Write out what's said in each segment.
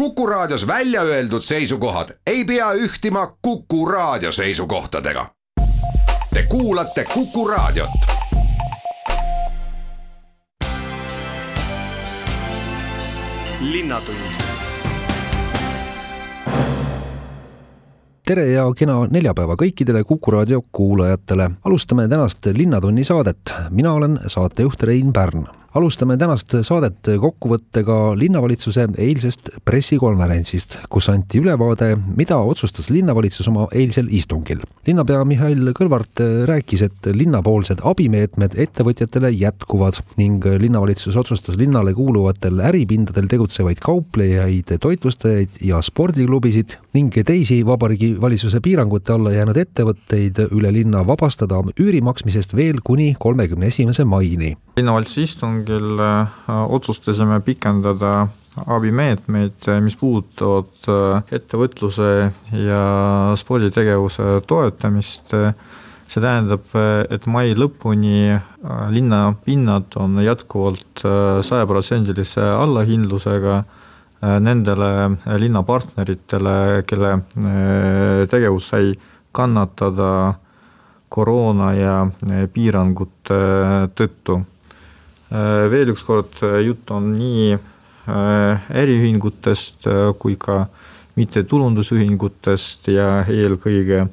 Kuku Raadios välja öeldud seisukohad ei pea ühtima Kuku Raadio seisukohtadega. Te kuulate Kuku Raadiot. tere ja kena neljapäeva kõikidele Kuku raadio kuulajatele. alustame tänast Linnatunni saadet. mina olen saatejuht Rein Pärn alustame tänast saadet kokkuvõttega linnavalitsuse eilsest pressikonverentsist, kus anti ülevaade, mida otsustas linnavalitsus oma eilsel istungil. linnapea Mihhail Kõlvart rääkis, et linnapoolsed abimeetmed ettevõtjatele jätkuvad ning linnavalitsus otsustas linnale kuuluvatel äripindadel tegutsevaid kauplejaid, toitlustajaid ja spordiklubisid ning teisi Vabariigi Valitsuse piirangute alla jäänud ettevõtteid üle linna vabastada üüri maksmisest veel kuni kolmekümne esimese maini linnavalitsuse istungil äh, otsustasime pikendada abimeetmeid, mis puudutavad äh, ettevõtluse ja sporditegevuse toetamist. see tähendab, et mai lõpuni äh, linnapinnad on jätkuvalt sajaprotsendilise allahindlusega nendele linnapartneritele, kelle tegevus sai kannatada koroona ja piirangute tõttu Äh, veel üks kord, äh, jutt on nii äh, äriühingutest kui ka mittetulundusühingutest ja eelkõige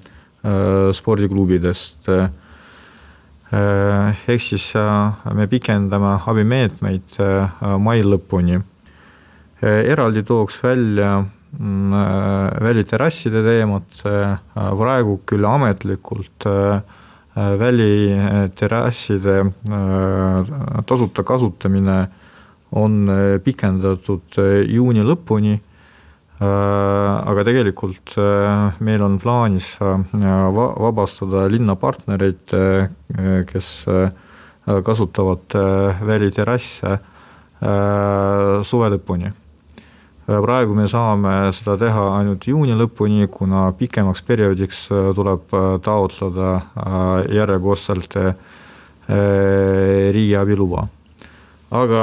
spordiklubidest. ehk siis me pikendame abimeetmeid mai lõpuni. eraldi tooks välja mm, väliterrasside teemat, praegu küll ametlikult äh, Äh, väliterrasside äh, tasuta kasutamine on äh, pikendatud juuni lõpuni. aga tegelikult meil on plaanis vabastada linnapartnereid, kes kasutavad väliterrasse suve lõpuni praegu me saame seda teha ainult juuni lõpuni, kuna pikemaks perioodiks äh, tuleb äh, taotleda äh, järjekordselt riigiabi luba. aga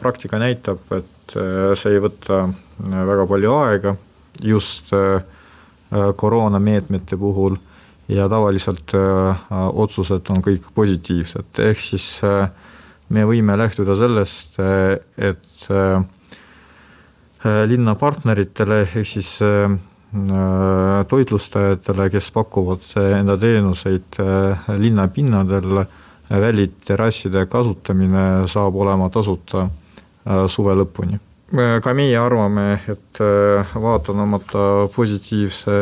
praktika näitab, et see ei võta väga palju aega just koroonameetmete puhul ja tavaliselt otsused on kõik positiivsed, ehk siis me võime lähtuda sellest, et Äh, linna partneritele ehk siis äh, äh, toitlustajatele, kes pakuvad enda teenuseid linna pinnadel, väliterrasside kasutamine saab olema tasuta suve lõpuni. ka meie arvame, et vaatamata positiivse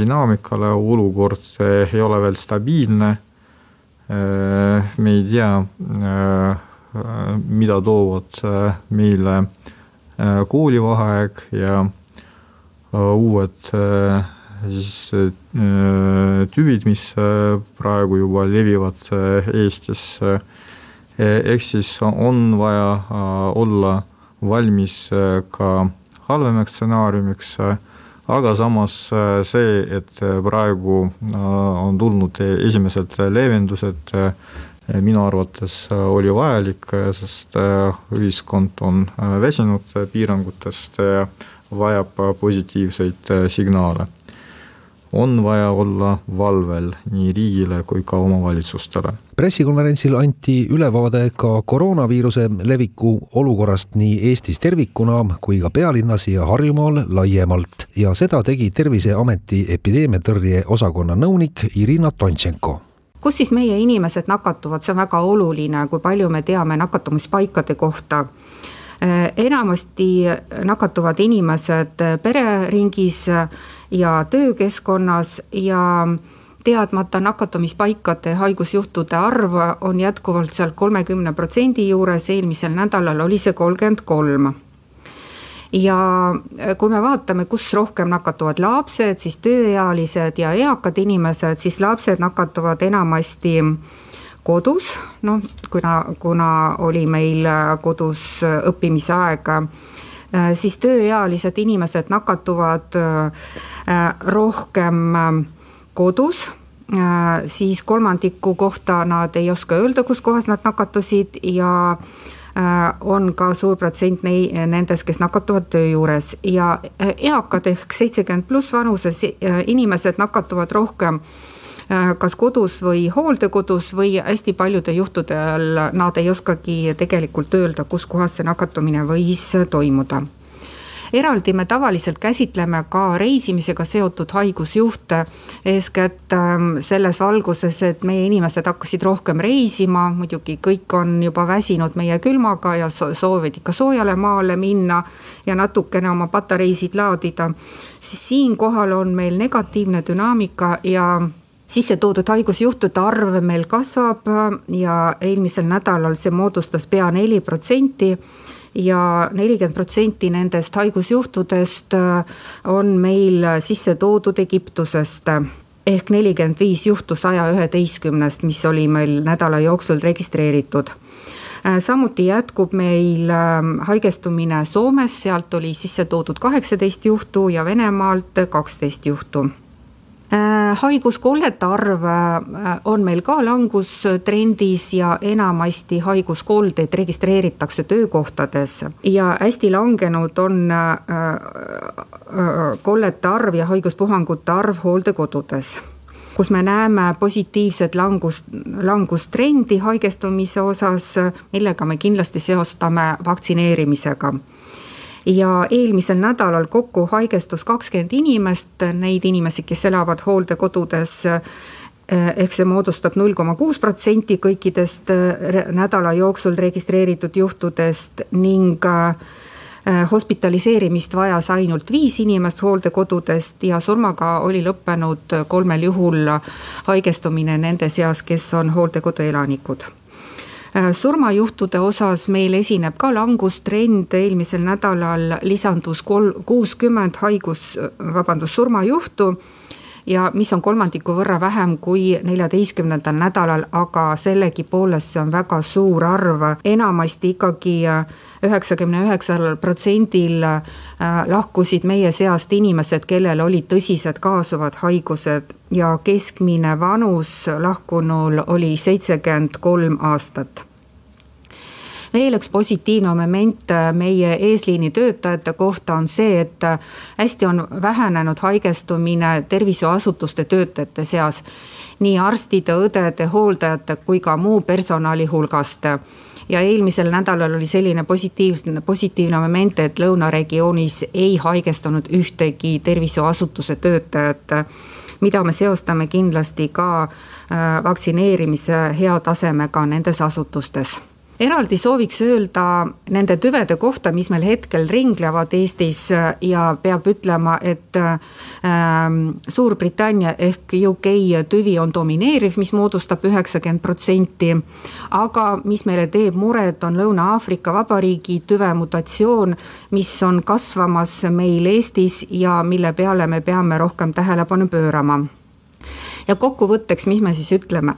dünaamikale olukord ei ole veel stabiilne. me ei tea, mida toovad meile Äh, koolivaheaeg ja äh, uued äh, siis tüvid, mis praegu juba levivad Eestis. ehk siis on vaja olla valmis ka halvemaks stsenaariumiks, aga samas see, et praegu on tulnud esimesed leevendused minu arvates äh, oli vajalik, äh, sest äh, ühiskond on väsinud piirangutest ja vajab positiivseid signaale. on vaja olla valvel nii riigile kui ka omavalitsustele. pressikonverentsil anti ülevaade ka koroonaviiruse leviku olukorrast nii Eestis tervikuna kui ka pealinnas ja Harjumaal laiemalt ja seda tegi Terviseameti epideemiatõrje osakonna nõunik Irina Tontšenko kus siis meie inimesed nakatuvad, see on väga oluline, kui palju me teame nakatumispaikade kohta. Äh, enamasti nakatuvad inimesed pereringis ja töökeskkonnas ja teadmata nakatumispaikade haigusjuhtude arv on jätkuvalt seal kolmekümne protsendi juures, eelmisel nädalal oli see kolmkümmend kolm ja äh, kui me vaatame, kus rohkem nakatuvad lapsed, siis tööealised ja eakad inimesed, siis lapsed nakatuvad enamasti kodus, noh, kuna, kuna oli meil äh, kodus äh, õppimise aeg, siis tööealised inimesed nakatuvad rohkem kodus, siis kolmandiku kohta nad ei oska öelda, kus kohas nad nakatusid ja on ka suur protsent nei-, nendest, kes nakatuvad töö juures. Ja eakad ehk seitsekümmend pluss vanuses inimesed nakatuvad rohkem kas kodus või hooldekodus või hästi paljudel juhtudel nad ei oskagi tegelikult öelda, kus kohas see nakatumine võis toimuda eraldi me tavaliselt käsitleme ka reisimisega seotud haigusjuhte, eeskätt ähm, selles valguses, et meie inimesed hakkasid rohkem reisima, muidugi kõik on juba väsinud meie külmaga ja soovivad ikka soojale maale minna ja natukene oma patareisid laadida, siis siinkohal on meil negatiivne dünaamika ja sisse toodud haigusjuhtude arv meil kasvab ja eelmisel nädalal see moodustas pea neli protsenti ja nelikümmend protsenti nendest haigusjuhtudest äh, on meil sisse toodud Egiptusest. Ehk nelikümmend viis juhtu saja üheteistkümnest, mis oli meil nädala jooksul registreeritud. Äh, samuti jätkub meil ähm, haigestumine Soomes, sealt oli sisse toodud kaheksateist juhtu ja Venemaalt kaksteist juhtu. Äh, haiguskollete arv äh, on meil ka langustrendis ja enamasti haiguskoldeid registreeritakse töökohtades. Ja hästi langenud on äh, kollete arv ja haiguspuhangute arv hooldekodudes kus me näeme positiivset langust, langustrendi haigestumise osas, millega me kindlasti seostame vaktsineerimisega ja eelmisel nädalal kokku haigestus kakskümmend inimest, neid inimesi, kes elavad hooldekodudes eh, ehk see moodustab null koma kuus protsenti kõikidest eh, nädala jooksul registreeritud juhtudest ning eh, hospitaliseerimist vajas ainult viis inimest hooldekodudest ja surmaga oli lõppenud kolmel juhul haigestumine nende seas, kes on hooldekodu elanikud surmajuhtude osas meil esineb ka langustrend, eelmisel nädalal lisandus kol-, kuuskümmend haigus, vabandust, surmajuhtu. Ja mis on kolmandiku võrra vähem kui neljateistkümnendal nädalal, aga sellegipoolest see on väga suur arv, enamasti ikkagi äh, üheksakümne üheksal protsendil äh, lahkusid meie seast inimesed, kellel olid tõsised kaasuvad haigused. Ja keskmine vanus lahkunul oli seitsekümmend kolm aastat veel üks positiivne moment äh, meie eesliini töötajate kohta on see, et äh, hästi on vähenenud haigestumine tervishoiuasutuste töötajate seas. nii arstide, õdede, hooldajate kui ka muu personali hulgast ja eelmisel nädalal oli selline positiivne, positiivne moment, et lõunaregioonis ei haigestunud ühtegi tervishoiuasutuse töötajat mida me seostame kindlasti ka äh, vaktsineerimise hea tasemega nendes asutustes eraldi sooviks öelda nende tüvede kohta, mis meil hetkel ringlevad Eestis ja peab ütlema, et ähm, Suurbritannia ehk UK tüvi on domineeriv, mis moodustab üheksakümmend protsenti. aga mis meile teeb muret, on Lõuna-Aafrika Vabariigi tüve mutatsioon, mis on kasvamas meil Eestis ja mille peale me peame rohkem tähelepanu pöörama ja kokkuvõtteks, mis me siis ütleme?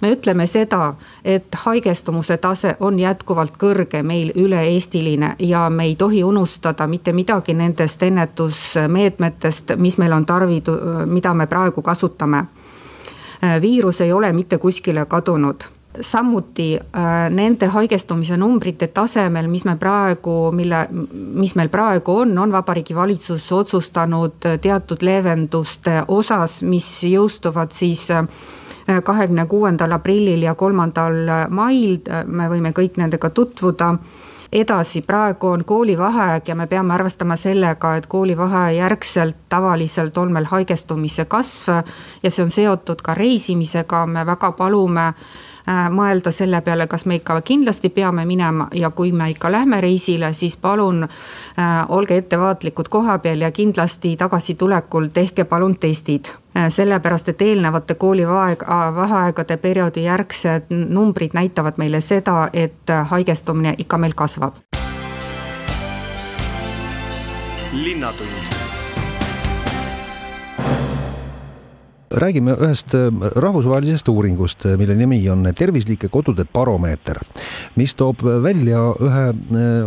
me ütleme seda, et haigestumuse tase on jätkuvalt kõrge meil üle-eestiline ja me ei tohi unustada mitte midagi nendest ennetusmeetmetest, mis meil on tarvidu, mida me praegu kasutame. viirus ei ole mitte kuskile kadunud samuti äh, nende haigestumise numbrite tasemel, mis me praegu, mille, mis meil praegu on, on Vabariigi Valitsus otsustanud teatud leevenduste osas, mis jõustuvad siis äh, kahekümne kuuendal aprillil ja kolmandal mail, me võime kõik nendega tutvuda. Edasi, praegu on koolivaheaeg ja me peame arvestama sellega, et koolivaheaja järgselt tavaliselt on meil haigestumise kasv ja see on seotud ka reisimisega, me väga palume Äh, mõelda selle peale, kas me ikka kindlasti peame minema ja kui me ikka lähme reisile, siis palun äh, olge ettevaatlikud koha peal ja kindlasti tagasitulekul tehke palun testid äh, sellepärast, et eelnevate koolivaeg-, vaheaegade perioodi järgsed numbrid näitavad meile seda, et haigestumine ikka meil kasvab. linnatund räägime ühest rahvusvahelisest uuringust, mille nimi on Tervislike kodude baromeeter, mis toob välja ühe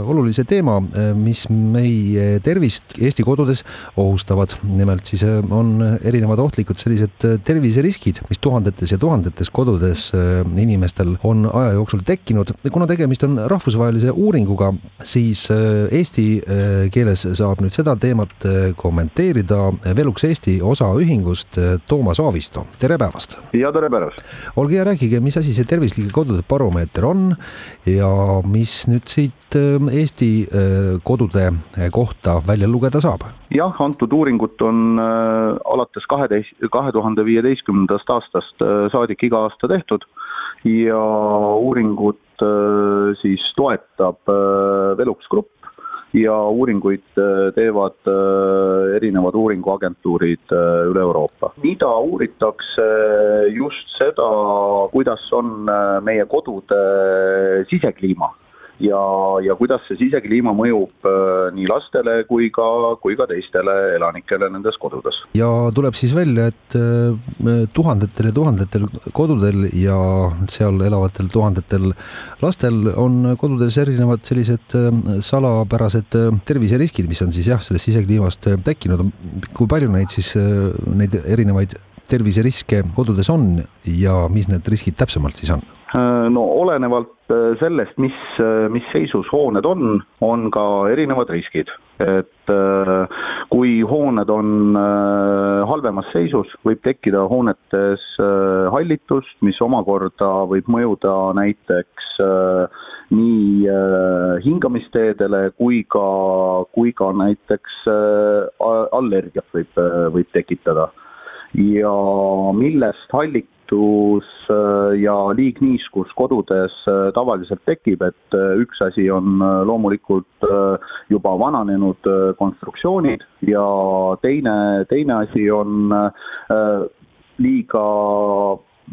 olulise teema, mis meie tervist Eesti kodudes ohustavad. nimelt siis on erinevad ohtlikud sellised terviseriskid, mis tuhandetes ja tuhandetes kodudes inimestel on aja jooksul tekkinud. kuna tegemist on rahvusvahelise uuringuga, siis eesti keeles saab nüüd seda teemat kommenteerida Velux Eesti osaühingust Toomas Aavisto, tere päevast! ja tere päevast! olge hea, rääkige, mis asi see tervislike kodude baromeeter on ja mis nüüd siit Eesti kodude kohta välja lugeda saab? jah, antud uuringut on äh, alates kaheteist, kahe tuhande viieteistkümnendast aastast äh, saadik iga aasta tehtud ja uuringut äh, siis toetab äh, Velux Grupp ja uuringuid äh, teevad äh, erinevad uuringuagentuurid äh, üle Euroopa. mida uuritakse, just seda, kuidas on meie kodude sisekliima ja, ja kuidas see sisekliima mõjub äh, nii lastele kui ka, kui ka teistele elanikele nendes kodudes. ja tuleb siis välja, et äh, tuhandetel ja tuhandetel kodudel ja seal elavatel tuhandetel lastel on kodudes erinevad sellised äh, salapärased terviseriskid, mis on siis jah, sellest sisekliimast tekkinud. kui palju neid siis, neid erinevaid terviseriske kodudes on ja mis need riskid täpsemalt siis on? No olenevalt Äh, sellest, mis, äh, mis seisus hooned on, on ka erinevad riskid. et äh, kui hooned on halvemas seisus, võib tekkida hoonetes hallitust, mis omakorda võib mõjuda näiteks nii hingamisteedele kui ka, kui ka näiteks allergiat võib, võib tekitada. ja millest hallik-, liigniiskus äh, ja liigniiskus kodudes äh, tavaliselt tekib, et äh, üks asi on loomulikult juba vananenud konstruktsioonid ja teine, teine asi on liiga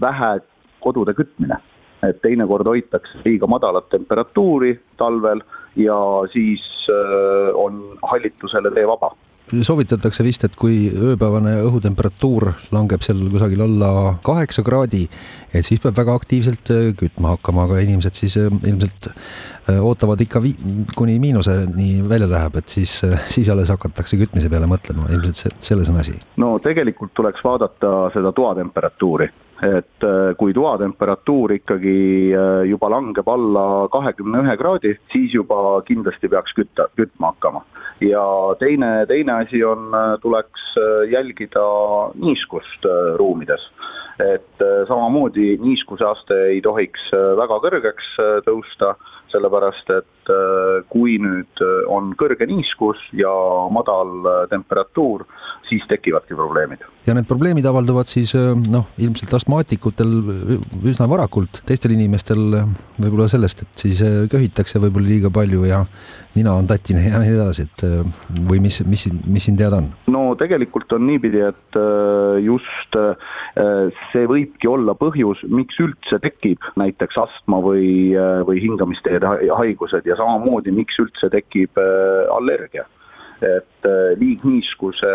vähe kodude kütmine. et teinekord hoitakse liiga madalat temperatuuri talvel ja siis on hallitusele tee vaba soovitatakse vist, et kui ööpäevane õhutemperatuur langeb seal kusagil alla kaheksa kraadi, et siis peab väga aktiivselt äh, kütma hakkama, aga inimesed siis äh, ilmselt äh, ootavad ikka vi-, kuni miinuseni välja läheb, et siis, siis alles hakatakse kütmise peale mõtlema, ilmselt see, selles on asi. no tegelikult tuleks vaadata seda toatemperatuuri. Et kui toatemperatuur ikkagi juba langeb alla kahekümne ühe kraadi, siis juba kindlasti peaks kütta, kütma hakkama ja teine, teine asi on, äh, tuleks äh, jälgida niiskust äh, ruumides. et samamoodi niiskuseaste ei tohiks väga kõrgeks tõusta, sellepärast et kui nüüd on kõrge niiskus ja madal temperatuur, siis tekivadki probleemid. ja need probleemid avalduvad siis noh, ilmselt astmaatikutel üsna varakult, teistel inimestel võib-olla sellest, et siis köhitakse võib-olla liiga palju ja nina on tatine ja nii edasi, et äh, või mis, mis, mis siin teada on? no tegelikult on niipidi, et äh, just äh, see võibki olla põhjus, miks üldse tekib näiteks astma või, või hingamisteede haigused ja samamoodi, miks üldse tekib allergia et liigniiskuse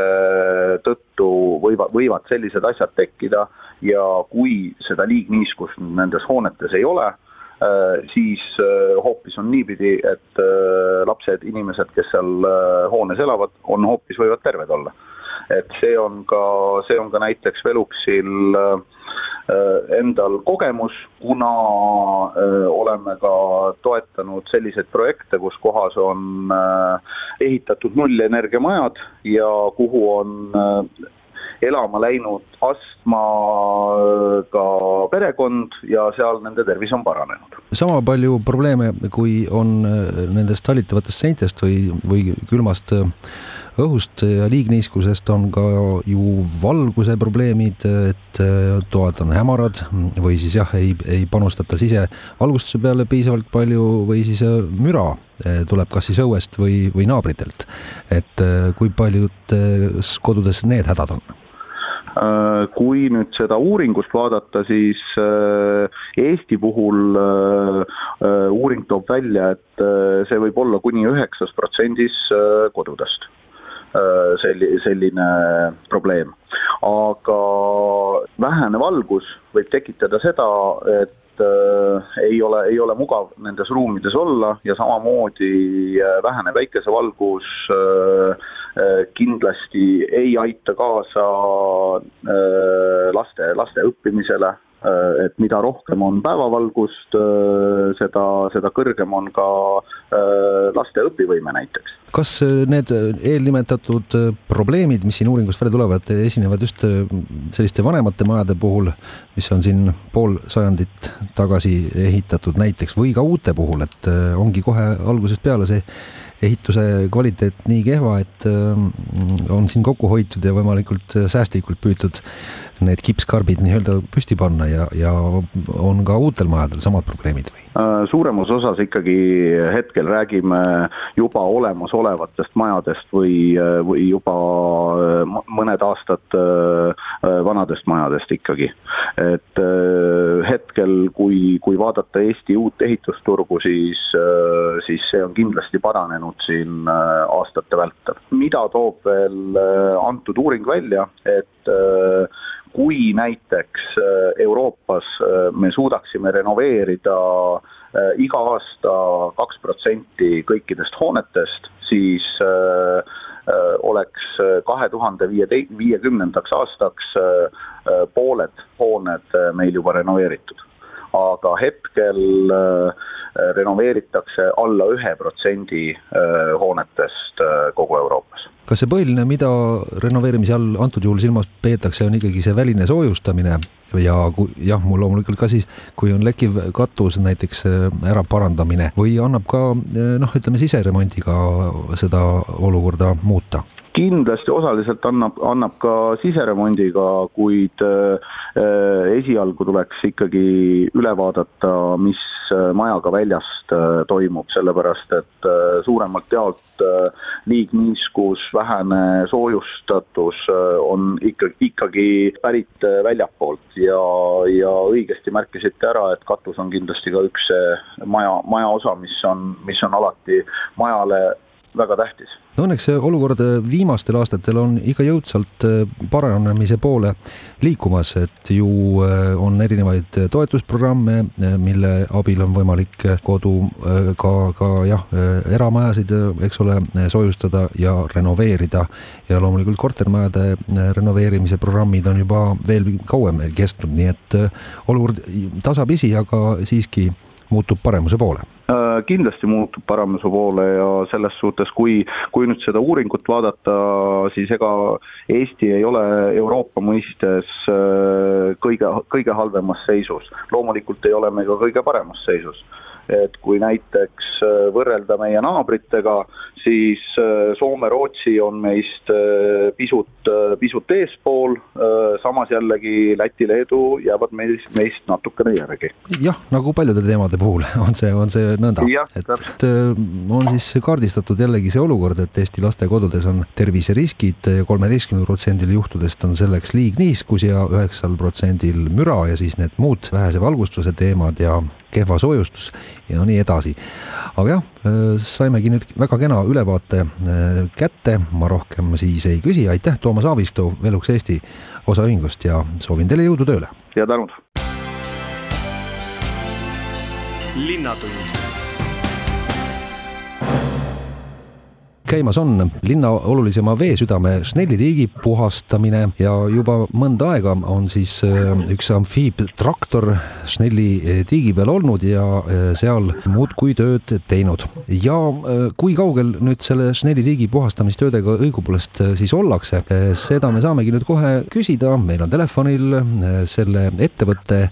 tõttu võivad, võivad sellised asjad tekkida ja kui seda liigniiskust nendes hoonetes ei ole Äh, siis äh, hoopis on niipidi, et äh, lapsed, inimesed, kes seal hoones elavad, on hoopis, võivad terved olla. Et see on ka, see on ka näiteks Veluxil endal kogemus, kuna oleme ka toetanud selliseid projekte, kus kohas on ehitatud nullenergiamajad ja kuhu on elama läinud astmaga perekond ja seal nende tervis on paranenud. sama palju probleeme, kui on äh, nendest tallitavatest seintest või, või külmast äh, õhust ja liigniiskusest on ka ju valguse probleemid, et äh, toad on hämarad või siis jah, ei, ei panustata sisevalgustuse peale piisavalt palju või siis müra tuleb kas siis õuest või, või naabritelt. et kui paljudes kodudes need hädad on? Äh, kui nüüd seda uuringust vaadata, siis äh, Eesti puhul äh, uuring toob välja, et see võib olla kuni üheksas protsendis kodudest selli-, selline probleem. aga vähene valgus võib tekitada seda, et ei ole, ei ole mugav nendes ruumides olla ja samamoodi vähene päikesevalgus kindlasti ei aita kaasa laste, laste õppimisele Äh, et mida rohkem on päevavalgust, äh, seda, seda kõrgem on ka äh, laste õpivõime näiteks. kas need eelnimetatud probleemid, mis siin uuringust välja tulevad, esinevad just selliste vanemate majade puhul, mis on siin pool sajandit tagasi ehitatud näiteks või ka uute puhul, et ongi kohe algusest peale see ehituse kvaliteet nii kehva, et äh, on siin kokku hoitud ja võimalikult säästlikult püütud need kipskarbid nii-öelda püsti panna ja, ja on ka uutel majadel samad probleemid või? Äh, suuremas osas ikkagi hetkel räägime juba olemasolevatest majadest või, või juba äh, mõned aastad vanadest majadest ikkagi. et hetkel, kui, kui vaadata Eesti uut ehitusturgu, siis, siis see on kindlasti paranenud siin äh, aastate vältel. mida toob veel äh, antud uuring välja, et äh, kui näiteks Euroopas me suudaksime renoveerida iga aasta kaks protsenti kõikidest hoonetest, siis oleks kahe tuhande viie, viiekümnendaks aastaks pooled hooned meil juba renoveeritud. Aga hetkel äh, renoveeritakse alla ühe protsendi äh, hoonetest äh, kogu Euroopas. kas see põhiline, mida renoveerimise all antud juhul silmas peetakse, on ikkagi see väline soojustamine ja kui jah, mul loomulikult ka siis, kui on lekkiv katus näiteks ära parandamine või annab ka noh, ütleme siseremondiga seda olukorda muuta? Kindlasti osaliselt annab, annab ka siseremondiga, kuid äh, esialgu tuleks ikkagi üle vaadata, mis äh, majaga väljast äh, toimub, sellepärast et suuremalt jaolt liigniiskus, vähene soojustatus on ikka, ikkagi pärit väljapoolt ja, ja õigesti märkisite ära, et katus on kindlasti ka üks maja, maja osa, mis on, mis on alati majale väga tähtis. no õnneks see olukord äh, viimastel aastatel on ikka jõudsalt äh, paranemise poole liikumas, et ju äh, on erinevaid toetusprogramme, mille abil on võimalik kodu ka, ka jah, eramajasid, eks ole, soojustada ja renoveerida. ja loomulikult kortermajade renoveerimise programmid on juba veel kauem kestnud, nii et olukord tasapisi, aga siiski muutub paremuse poole Äh, kindlasti muutub paremuse poole ja selles suhtes, kui, kui nüüd seda uuringut vaadata, siis ega Eesti ei ole Euroopa mõistes äh, kõige, kõige halvemas seisus. loomulikult ei ole me ka kõige paremas seisus et kui näiteks äh, võrrelda meie naabritega, siis Soome-Rootsi on meist pisut, pisut eespool, samas jällegi Läti-Leedu jäävad meist, meist natukene järgi. jah, nagu paljude teemade puhul on see, on see nõnda, et äh, on siis kaardistatud jällegi see olukord, et Eesti lastekodudes on terviseriskid, kolmeteistkümnel protsendil juhtudest on selleks liigniiskus ja üheksal protsendil müra ja siis need muud vähese valgustuse teemad ja kehva soojustus ja nii edasi. aga jah, äh, saimegi nüüd väga kena ülevaate äh, kätte, ma rohkem siis ei küsi, aitäh, Toomas Aavistu Velux Eesti osaühingust ja soovin teile jõudu tööle! ja tänud! linnatund käimas on linna olulisema veesüdame Snelli tiigi puhastamine ja juba mõnda aega on siis äh, üks amfiibtraktor Snelli äh, tiigi peal olnud ja äh, seal muudkui tööd teinud. ja kui kaugel nüüd selle Snelli tiigi puhastamistöödega õigupoolest siis ollakse, seda me saamegi nüüd kohe küsida, meil on telefonil selle ettevõtte,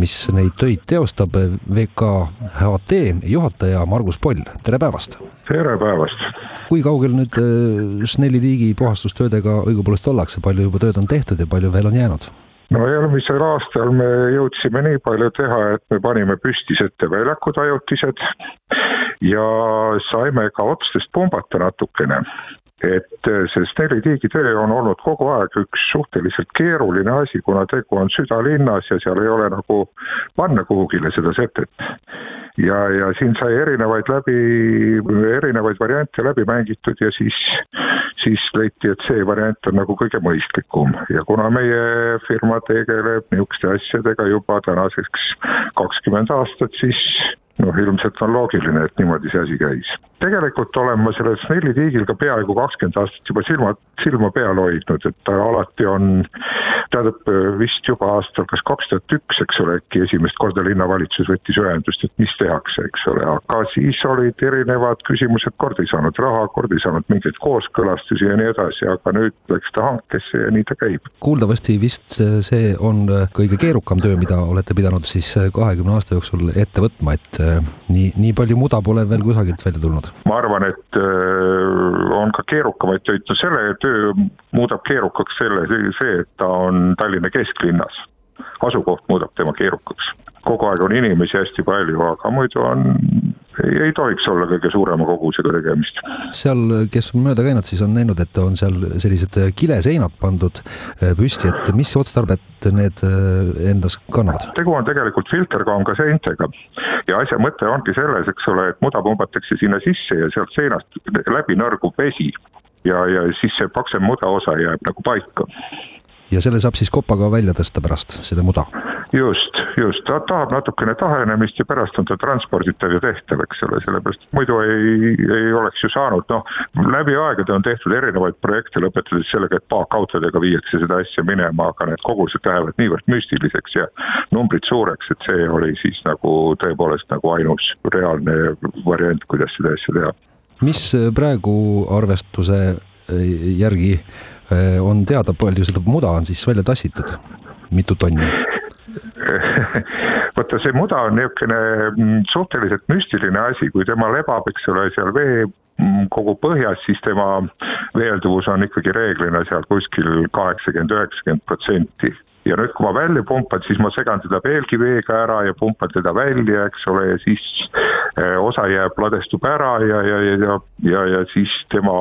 mis neid töid teostab, VKHT juhataja Margus Poll, tere päevast! tere päevast! kui kaugel nüüd äh, Snelli tiigi puhastustöödega õigupoolest ollakse, palju juba tööd on tehtud ja palju veel on jäänud? no eelmisel aastal me jõudsime nii palju teha, et me panime püsti setteväljakud ajutised ja saime ka otstest pumbata natukene et äh, see Snelli tiigi töö on olnud kogu aeg üks suhteliselt keeruline asi, kuna tegu on südalinnas ja seal ei ole nagu panna kuhugile seda setet. Ja, ja siin sai erinevaid läbi, erinevaid variante läbi mängitud ja siis, siis leiti, et see variant on nagu kõige mõistlikum. Ja kuna meie firma tegeleb niisuguste asjadega juba tänaseks kakskümmend aastat, siis noh, ilmselt on loogiline, et niimoodi see asi käis. tegelikult olen ma selles Snelli tiigil ka peaaegu kakskümmend aastat juba silma, silma peal hoidnud, et ta alati on, tähendab vist juba aastal kas kaks tuhat üks, eks ole, äkki esimest korda linnavalitsus võttis ühendust, et mis tehakse, eks ole, aga siis olid erinevad küsimused, kord ei saanud raha, kord ei saanud mingeid kooskõlastusi ja nii edasi, aga nüüd läks ta hankesse ja nii ta käib. kuuldavasti vist see on kõige keerukam töö, mida olete pidanud siis kahekümne aasta jooksul ette võtma, et nii, nii palju muda pole veel kusagilt välja tulnud? ma arvan, et äh, on ka keerukamaid töid, no selle töö muudab keerukaks selle, see, et ta on Tallinna kesklinnas. asukoht muudab tema keerukaks kogu aeg on inimesi hästi palju, aga muidu on, ei, ei tohiks olla kõige suurema kogusega tegemist. seal, kes on mööda käinud, siis on näinud, et on seal sellised kileseinad pandud äh, püsti, et mis otstarvet need äh, endas kannavad? tegu on tegelikult filterkaanga seintega ja asja mõte ongi selles, eks ole, et muda pumbatakse sinna sisse ja sealt seinast läbi nõrgub vesi ja, ja siis see paksem muda osa jääb nagu paika ja selle saab siis kopaga välja tõsta pärast, selle muda? just, just, ta tahab natukene tahenemist ja pärast on ta transporditav ja tehtav, eks ole, sellepärast muidu ei, ei oleks ju saanud, noh, läbi aegade on tehtud erinevaid projekte, lõpetades sellega, et paacautodega viiakse seda asja minema, aga need kogused lähevad niivõrd müstiliseks ja numbrid suureks, et see oli siis nagu tõepoolest nagu ainus reaalne variant, kuidas seda asja teha. mis praegu arvestuse järgi on teada, palju seda muda on siis välja tassitud, mitu tonni? vaata, see muda on niisugune mm, suhteliselt müstiline asi, kui tema lebab, eks ole, seal vee mm, kogu põhjas, siis tema veelduvus on ikkagi reeglina seal kuskil kaheksakümmend, üheksakümmend protsenti ja nüüd, kui ma välja pumpan, siis ma segan teda veelgi veega ära ja pumpan teda välja, eks ole, ja siis eh, osa jääb, ladestub ära ja, ja, ja, ja, ja, ja siis tema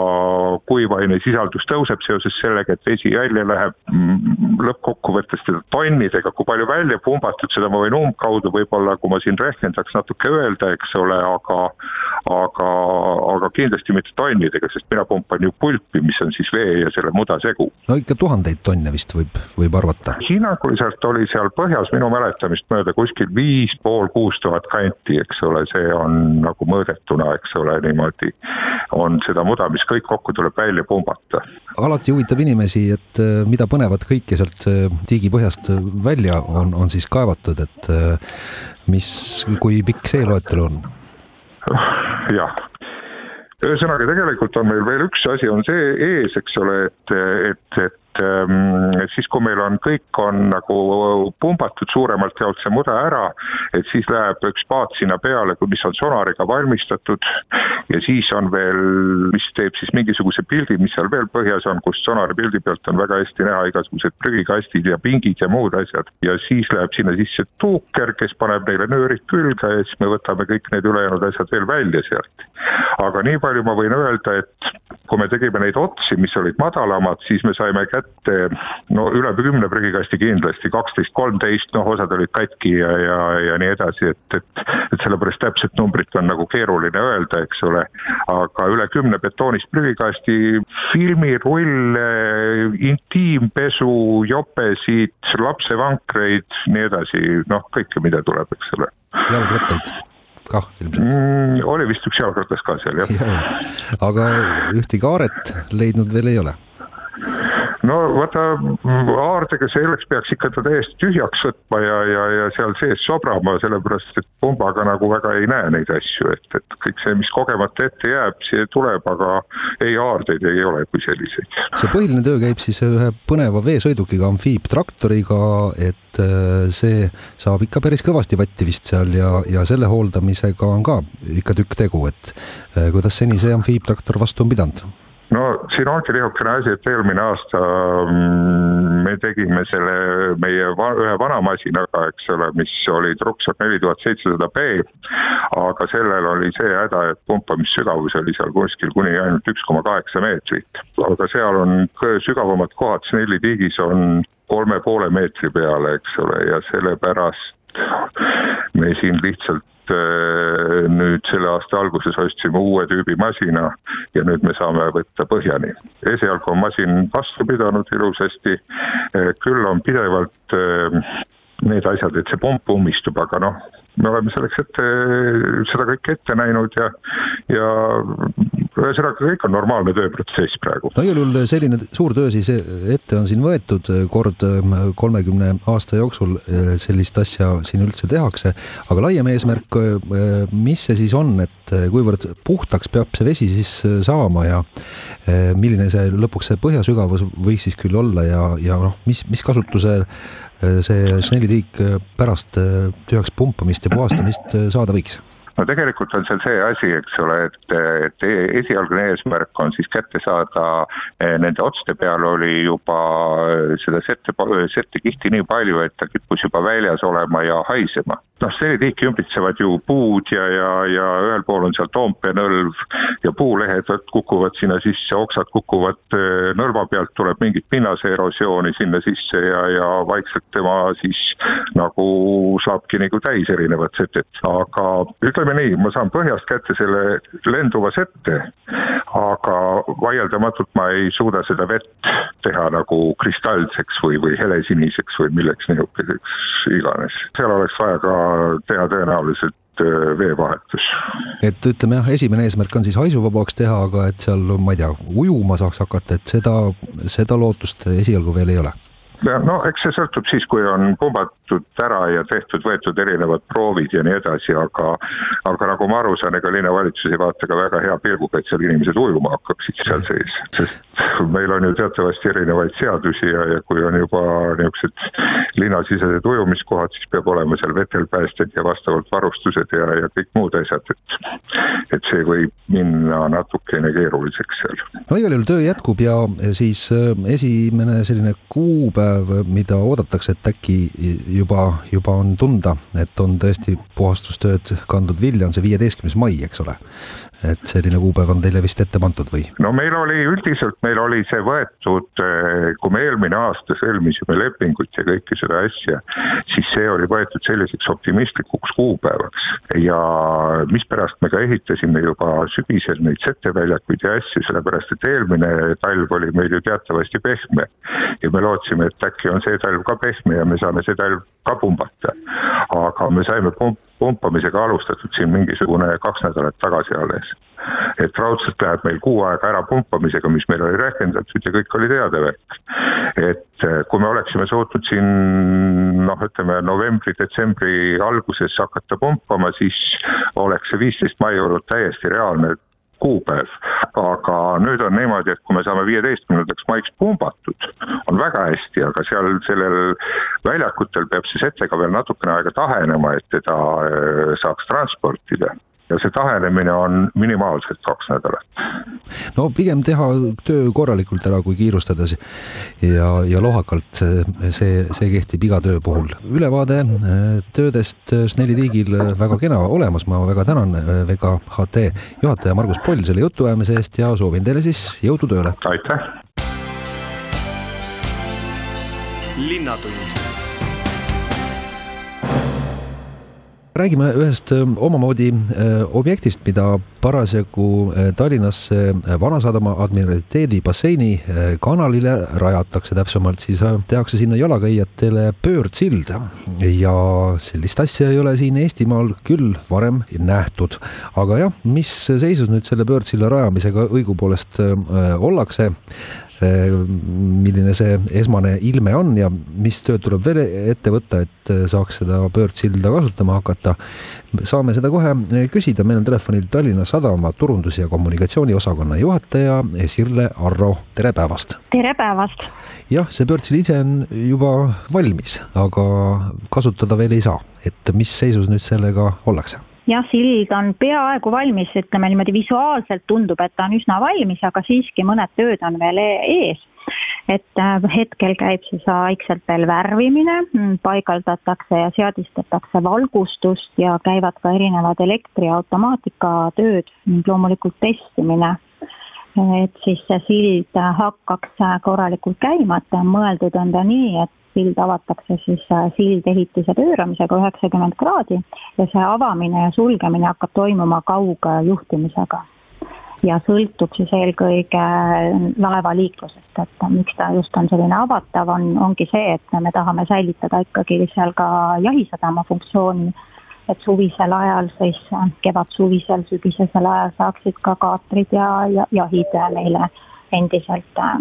kuivaine sisaldus tõuseb seoses sellega, et vesi välja läheb. Mm, lõppkokkuvõttes teda tonnidega, kui palju välja pumpatud, seda ma võin umbkaudu võib-olla, kui ma siin rehkendaks natuke öelda, eks ole, aga aga, aga kindlasti mitte tonnidega, sest mina pumpan ju pulpi, mis on siis vee ja selle muda segu. no ikka tuhandeid tonne vist võib, võib arvata hinnanguliselt oli seal põhjas minu mäletamist mööda kuskil viis pool, kuus tuhat kanti, eks ole, see on nagu mõõdetuna, eks ole, niimoodi on seda muda, mis kõik kokku tuleb välja pumbata. alati huvitab inimesi, et äh, mida põnevat kõike sealt äh, tiigipõhjast välja on, on siis kaevatud, et äh, mis, kui pikk see loetelu on? jah ühesõnaga, tegelikult on meil veel üks asi on see ees, eks ole, et, et, et et siis, kui meil on, kõik on nagu pumbatud suuremalt jaolt see muda ära, et siis läheb üks paat sinna peale, mis on sonariga valmistatud ja siis on veel, mis teeb siis mingisuguse pildi, mis seal veel põhjas on, kus sonari pildi pealt on väga hästi näha igasugused prügikastid ja pingid ja muud asjad. ja siis läheb sinna sisse tuuker, kes paneb neile nöörid külge ja siis me võtame kõik need ülejäänud asjad veel välja sealt. aga nii palju ma võin öelda, et kui me tegime neid otsi, mis olid madalamad, siis me saime kätte et no üle kümne prügikasti kindlasti, kaksteist, kolmteist, noh, osad olid katki ja, ja, ja nii edasi, et, et et sellepärast täpset numbrit on nagu keeruline öelda, eks ole, aga üle kümne betoonist prügikasti, filmirulle, intiimpesu, jopesid, lapsevankreid, nii edasi, noh, kõike, mida tuleb, eks ole. jalgrattaid kah ilmselt mm,? oli vist üks jalgratas ka seal, jah ja,. aga ühtegi aaret leidnud veel ei ole no vaata, haardega selleks peaks ikka ta täiesti tühjaks võtma ja, ja, ja seal sees sobrama, sellepärast et pumbaga nagu väga ei näe neid asju, et, et kõik see, mis kogemata ette jääb, see tuleb, aga ei haardeid ei ole kui selliseid. see põhiline töö käib siis ühe põneva veesõidukiga, amfiibtraktoriga, et äh, see saab ikka päris kõvasti vatti vist seal ja, ja selle hooldamisega on ka ikka tükk tegu, et äh, kuidas seni see amfiibtraktor vastu on pidanud? No siin ongi niisugune asi, et eelmine aasta mm, me tegime selle meie va ühe vana masinaga, eks ole, mis oli Trucksack neli tuhat seitsesada B. aga sellel oli see häda, et pumpamissügavus oli seal kuskil kuni ainult üks koma kaheksa meetrit. aga seal on sügavamad kohad Snelli tiigis on kolme poole meetri peale, eks ole, ja sellepärast me siin lihtsalt nüüd selle aasta alguses ostsime uue tüübi masina ja nüüd me saame võtta põhjani. esialgu on masin vastu pidanud ilusasti, küll on pidevalt need asjad, et see pomp ummistub, aga noh, me oleme selleks ette, seda kõike ette näinud ja, ja ühesõnaga kõik on normaalne tööprotsess praegu. no igal juhul selline suur töö siis ette on siin võetud, kord kolmekümne aasta jooksul sellist asja siin üldse tehakse, aga laiem eesmärk, mis see siis on, et kuivõrd puhtaks peab see vesi siis saama ja milline see lõpuks see põhjasügavus võiks siis küll olla ja, ja noh, mis, mis kasutuse see snellitiik pärast tühjaks pumpamist ja puhastamist saada võiks? No tegelikult on seal see asi, eks ole, et, et esialgne eesmärk on siis kätte saada, eh, nende otste peal oli juba seda sette, settekihti nii palju, et ta kippus juba väljas olema ja haisema. noh, selitiiki ümbritsevad ju puud ja, ja, ja ühel pool on seal Toompea nõlv ja puulehed kukuvad sinna sisse, oksad kukuvad eh, nõlva pealt, tuleb mingit pinnase erosiooni sinna sisse ja, ja vaikselt tema siis nagu saabki nagu täis erinevat setet, aga ütleme, ütleme nii, ma saan põhjast kätte selle lenduva sette, aga vaieldamatult ma ei suuda seda vett teha nagu kristalseks või, või helesiniseks või milleks nihukeseks iganes. seal oleks vaja ka teha tõenäoliselt äh, veevahetus. et ütleme jah, esimene eesmärk on siis haisuvabaks teha, aga et seal, ma ei tea, ujuma saaks hakata, et seda, seda lootust esialgu veel ei ole no eks see sõltub siis, kui on pumbatud ära ja tehtud, võetud erinevad proovid ja nii edasi, aga aga nagu ma aru saan, ega linnavalitsus ei vaata ka väga hea pilguga, et seal inimesed ujuma hakkaksid seal sees, sest meil on ju teatavasti erinevaid seadusi ja, ja kui on juba niisugused linnasisesed ujumiskohad, siis peab olema seal vetelpäästjad ja vastavalt varustused ja, ja kõik muud asjad, et et see võib minna natukene keeruliseks seal. no igal juhul töö jätkub ja siis äh, esimene selline kuupäev päev, mida oodatakse, et äkki juba, juba on tunda, et on tõesti puhastustööd kandnud vilja, on see viieteistkümnes mai, eks ole et selline kuupäev on teile vist ette pandud või? no meil oli üldiselt, meil oli see võetud, eh, kui me eelmine aasta sõlmisime lepingut ja kõike seda asja, siis see oli võetud selliseks optimistlikuks kuupäevaks. ja mispärast me ka ehitasime juba sügisel neid seteväljakuid ja asju, sellepärast et eelmine talv oli meil ju teatavasti pehme. ja me lootsime, et äkki on see talv ka pehme ja me saame see talv ka pumbata. aga me saime pump pumpamisega alustatud siin mingisugune kaks nädalat tagasi alles. et raudselt läheb meil kuu aega ära pumpamisega, mis meil oli rehkendatud ja kõik oli teada värk. et eh, kui me oleksime suutnud siin noh, ütleme novembri-detsembri alguses hakata pumpama, siis oleks see viisteist mai olnud täiesti reaalne kuupäev. aga nüüd on niimoodi, et kui me saame viieteistkümnendaks maiks pumbatud, on väga hästi, aga seal sellel väljakutel peab see sete ka veel natukene aega tahenema, et teda äh, saaks transportida ja see tahenemine on minimaalselt kaks nädalat. no pigem teha töö korralikult ära, kui kiirustades ja, ja lohakalt, see, see, kehtib iga töö puhul. ülevaade äh, töödest Snelli tiigil väga kena olemas, ma väga tänan äh, Vega HT juhataja Margus Poll selle jutuajamise eest ja soovin teile siis jõudu tööle. aitäh. linnatund räägime ühest omamoodi objektist, mida parasjagu Tallinnasse Vanasadama admiraliteedi basseini kanalile rajatakse, täpsemalt siis tehakse sinna jalakäijatele pöördsild ja sellist asja ei ole siin Eestimaal küll varem nähtud. aga jah, mis seisus nüüd selle pöördsilla rajamisega õigupoolest ollakse, milline see esmane ilme on ja mis tööd tuleb veel ette võtta, et saaks seda pöördsilda kasutama hakata. Saame seda kohe küsida, meil on telefonil Tallinna Sadama turundus- ja kommunikatsiooniosakonna juhataja Sirle Arro, tere päevast! tere päevast! jah, see pöördsill ise on juba valmis, aga kasutada veel ei saa, et mis seisus nüüd sellega ollakse? jah, sild on peaaegu valmis, ütleme niimoodi visuaalselt tundub, et ta on üsna valmis, aga siiski mõned tööd on veel e-, ees. Et äh, hetkel käib siis vaikselt veel värvimine, mm, paigaldatakse ja seadistatakse valgustust ja käivad ka erinevad elektri- ja automaatika tööd ning loomulikult testimine. Et siis see sild hakkaks korralikult käima, et mõeldud on ta nii, et sild avatakse siis sild ehitise pööramisega üheksakümmend kraadi ja see avamine ja sulgemine hakkab toimuma kaugjuhtimisega ja sõltub siis eelkõige laevaliiklusest, et miks ta just on selline avatav, on, ongi see, et me tahame säilitada ikkagi seal ka jahisadama funktsiooni, et suvisel ajal siis kevadsuvisel, sügisesel ajal saaksid ka kaatrid ja, ja jahid meile endiselt äh,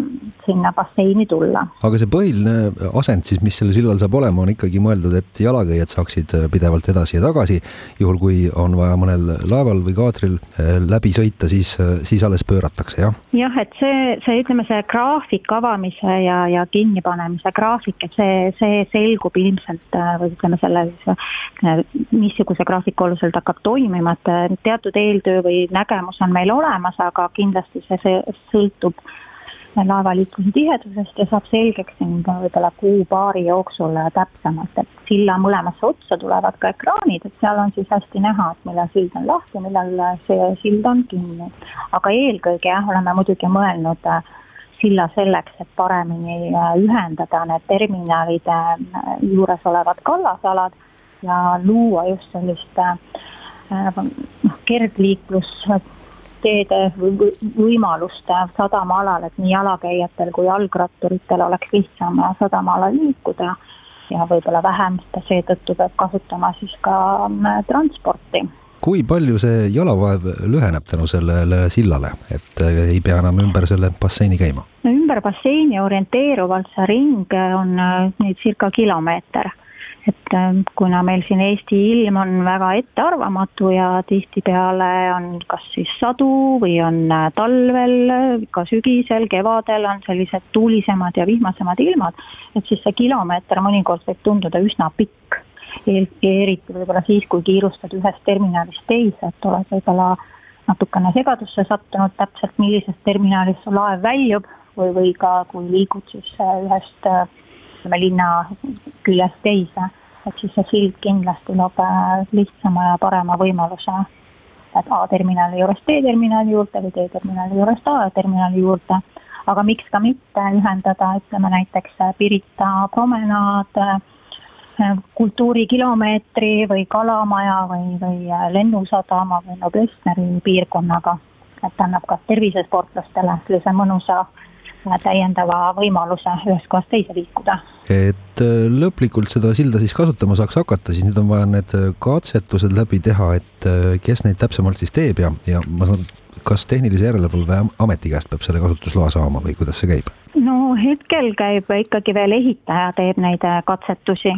sinna basseini tulla. aga see põhiline asend siis, mis sellel sillal saab olema, on ikkagi mõeldud, et jalakäijad saaksid äh, pidevalt edasi ja tagasi. juhul, kui on vaja mõnel laeval või kaatril äh, läbi sõita, siis, äh, siis alles pööratakse, jah? jah, et see, see ütleme, see graafik avamise ja, ja kinnipanemise graafik, et see, see selgub ilmselt või ütleme selle siis, missuguse graafiku alusel ta hakkab toimima, et teatud eeltöö või nägemus on meil olemas, aga kindlasti see, see sõltub sõltub laevaliikluse tihedusest ja saab selgeks siin võib-olla kuu-paari jooksul täpsemalt, et silla mõlemasse otsa tulevad ka ekraanid, et seal on siis hästi näha, et millal sild on lahti, millal see sild on kinni. aga eelkõige jah, oleme muidugi mõelnud äh, silla selleks, et paremini äh, ühendada need terminalide äh, juures olevad kallasalad ja luua just sellist noh, kergliiklus teede võimaluste sadamaalal, et nii jalakäijatel kui jalgratturitel oleks lihtsam sadamaalal liikuda ja võib-olla vähem seetõttu peab kasutama siis ka mm, transporti kui palju seejalavaev lüheneb tänu sellele sillale, et äh, ei pea enam ümber selle basseini käima? no ümber basseini orienteeruvalt see ring on äh, nüüd circa kilomeeter et ähm, kuna meil siin Eesti ilm on väga ettearvamatu ja tihtipeale on kas siis sadu või on äh, talvel, ka sügisel, kevadel on sellised tuulisemad ja vihmasemad ilmad, et siis see kilomeeter mõnikord võib tunduda üsna pikk. eriti võib-olla siis, kui kiirustad ühest terminalist teise, et oled võib-olla natukene segadusse sattunud täpselt, millisest terminalist su laev väljub või, või ka kui liigud siis äh, ühest äh, ütleme linna küljest teise, et siis see sild kindlasti loob äh, lihtsama ja parema võimaluse et A-terminali juurest D-terminali juurde või D-terminali juurest A-terminali juurde. aga miks ka mitte ühendada, ütleme näiteks Pirita promenaad äh, kultuurikilomeetri või Kalamaja või, või Lennusadama või Noblessneri piirkonnaga. et annab ka tervisesportlastele sellise mõnusa täiendava võimaluse ühest kohast teise liikuda. et äh, lõplikult seda silda siis kasutama saaks hakata, siis nüüd on vaja need äh, katsetused läbi teha, et äh, kes neid täpsemalt siis teeb ja, ja ma saan, kas Tehnilise Järelevalve Ameti käest peab selle kasutusloa saama või kuidas see käib? no hetkel käib ikkagi veel ehitaja teeb neid katsetusi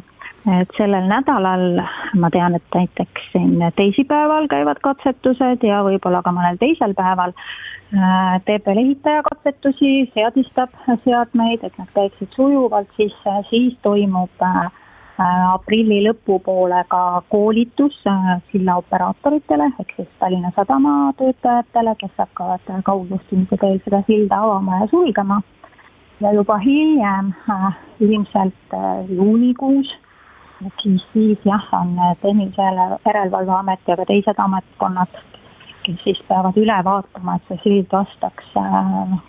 et sellel nädalal ma tean, et näiteks siin teisipäeval käivad katsetused ja võib-olla ka mõnel teisel päeval äh, teeb veel ehitaja katsetusi, seadistab seadmeid, et nad käiksid sujuvalt, siis, siis toimub äh, aprilli lõpupoole ka koolitus äh, silla operaatoritele ehk siis Tallinna Sadama töötajatele, kes hakkavad kaugjuhtimise teel seda silda avama ja sulgema. ja juba hiljem, ilmselt juunikuus siis, siis jah, on Tehnilise Järelevalveamet ja ka teised ametkonnad, kes siis peavad üle vaatama, et see sild vastaks noh,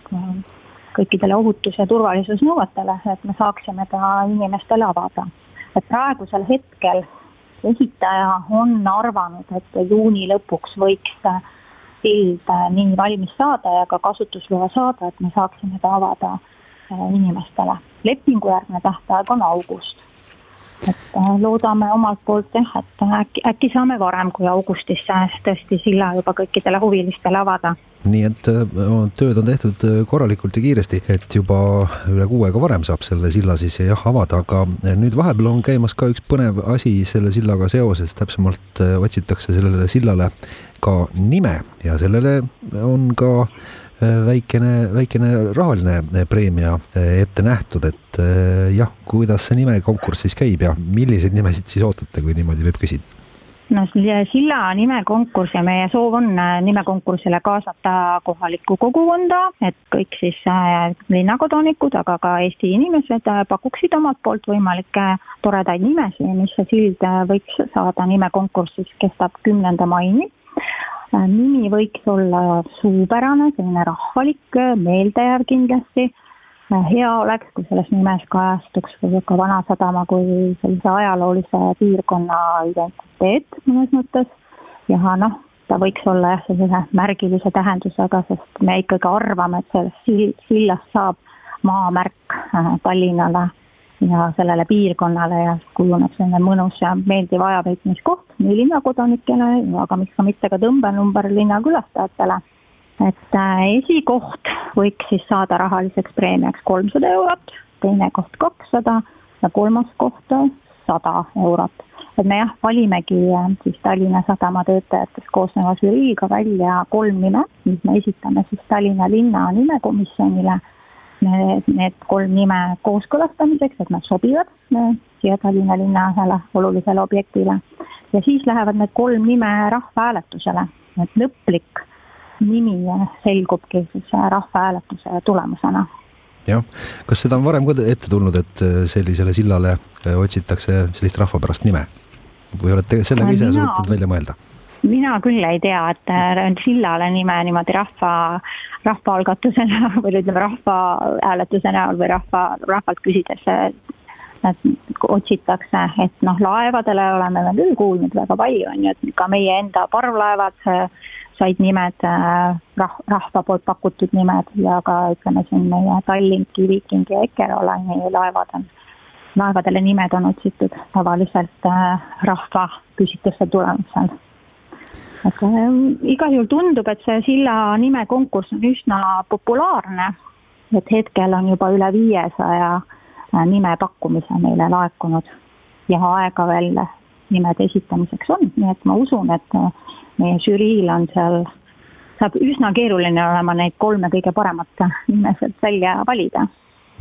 kõikidele ohutus- ja turvalisusnõuetele, et me saaksime ta inimestele avada. et praegusel hetkel ehitaja on arvanud, et juuni lõpuks võiks sild nii valmis saada ja ka kasutusloa saada, et me saaksime ta avada inimestele. lepingujärgne tähtaeg on august et äh, loodame omalt poolt jah, et äkki, äkki saame varem kui augustis tõesti silla juba kõikidele huvilistele avada. Nii et äh, tööd on tehtud äh, korralikult ja kiiresti, et juba üle kuu aega varem saab selle silla siis jah avada, aga nüüd vahepeal on käimas ka üks põnev asi selle sillaga seoses, täpsemalt otsitakse sellele sillale ka nime ja sellele on ka väikene, väikene rahaline preemia eh, ette nähtud, et jah, kuidas see nimekonkurss siis käib ja milliseid nimesid siis ootate, kui niimoodi võib küsida? no silla nimekonkurss ja meie soov on nimekonkursile kaasata kohalikku kogukonda, et kõik siis linnakodanikud, aga ka Eesti inimesed pakuksid omalt poolt võimalikke toredaid nimesid, mis see sild võiks saada nimekonkurss siis kestab kümnenda maini Äh, nimi võiks olla suupärane, selline rahvalik, meeldejääv kindlasti. hea oleks, kui selles nimes kajastuks ka Vanasadama kui sellise ajaloolise piirkonna identiteet mõnes mõttes ja noh, ta võiks olla jah, sellise märgilise tähendusega, sest me ikkagi arvame, et sellest sillast saab maamärk äh, Tallinnale ja sellele piirkonnale ja kujuneb selline mõnus ja meeldiv ajaveetmiskoht nii linnakodanikele, aga miks ka mitte ka tõmbenumber linnakülastajatele. et äh, esikoht võiks siis saada rahaliseks preemiaks kolmsada eurot, teine koht kakssada ja kolmas koht sada eurot et me jah, valimegi äh, siis Tallinna Sadama töötajatest koosneva žüriiga välja kolm nime, mis me esitame siis Tallinna linna nimekomisjonile. Need kolm nime kooskõlastamiseks, et nad sobivad siia Tallinna linna ühele olulisele objektile. ja siis lähevad need kolm nime rahvahääletusele, et lõplik nimi selgubki siis rahvahääletuse tulemusena jah, kas seda on varem ka ette tulnud, et sellisele sillale otsitakse sellist rahvapärast nime? või olete sellega ise suutnud välja mõelda? Mina küll ei tea, et äh, sillale nime niimoodi rahva, rahvaalgatuse näol või ütleme, rahvahääletuse näol või rahva, rahvalt küsides et otsitakse, et noh, laevadele oleme me küll kuulnud väga palju, on ju, et ka meie enda parvlaevad said nimed, äh, rah-, rahva poolt pakutud nimed ja ka ütleme siin meie Tallinki, Viiking ja Eckerö laevad on laevadele nimed on otsitud tavaliselt äh, rahva küsitluste tulemusel. Aga äh, igal juhul tundub, et see silla nimekonkurss on üsna populaarne, et hetkel on juba üle viiesaja äh, nime pakkumise meile laekunud. Ja aega veel nimede esitamiseks on, nii et ma usun, et meie žüriil on seal, saab üsna keeruline olema neid kolme kõige paremat nime sealt välja valida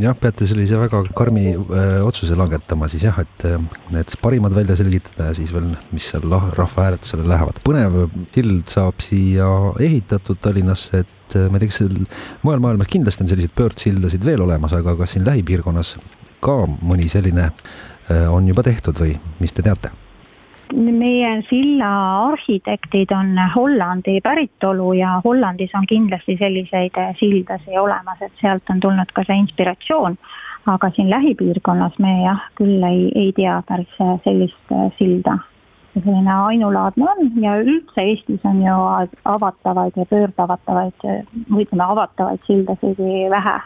jah, peate sellise väga karmi öö, äh, otsuse langetama siis jah, et äh, need parimad välja selgitada ja siis veel, mis seal rahvahääletusele lähevad. põnev sild saab siia ehitatud Tallinnasse, et äh, ma ei tea, kas mujal maailmas kindlasti on selliseid pöördsildasid veel olemas, aga kas siin lähipiirkonnas ka mõni selline öö, on juba tehtud või mis te teate? Meie silla arhitektid on Hollandi päritolu ja Hollandis on kindlasti selliseid sildasid olemas, et sealt on tulnud ka see inspiratsioon. aga siin lähipiirkonnas me jah, küll ei, ei tea päris sellist silda. selline ainulaadne on ja üldse Eestis on ju avatavaid ja pöördavatavaid, või ütleme, avatavaid sildasid vähe.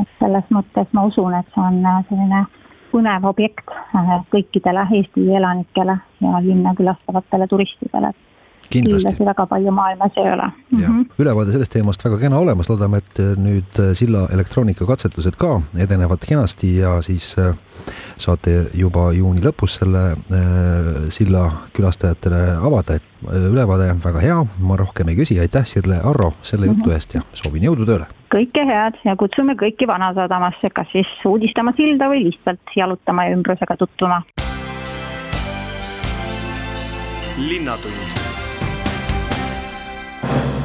et selles mõttes ma usun, et see on selline põnev objekt äh, kõikidele Eesti elanikele ja linna külastavatele turistidele kindlasti väga palju maailmas ei ole. Mm -hmm. ülevaade sellest teemast väga kena olemas, loodame, et äh, nüüd äh, silla elektroonikakatsetused ka edenevad kenasti ja siis saate juba juuni lõpus selle äh, silla külastajatele avada, et äh, ülevaade väga hea, ma rohkem ei küsi, aitäh Sirle Arro selle jutu mhm. eest ja soovin jõudu tööle! kõike head ja kutsume kõiki Vanasadamasse, kas siis uudistama silda või lihtsalt jalutama ja ümbrusega tutvuma. linnatund you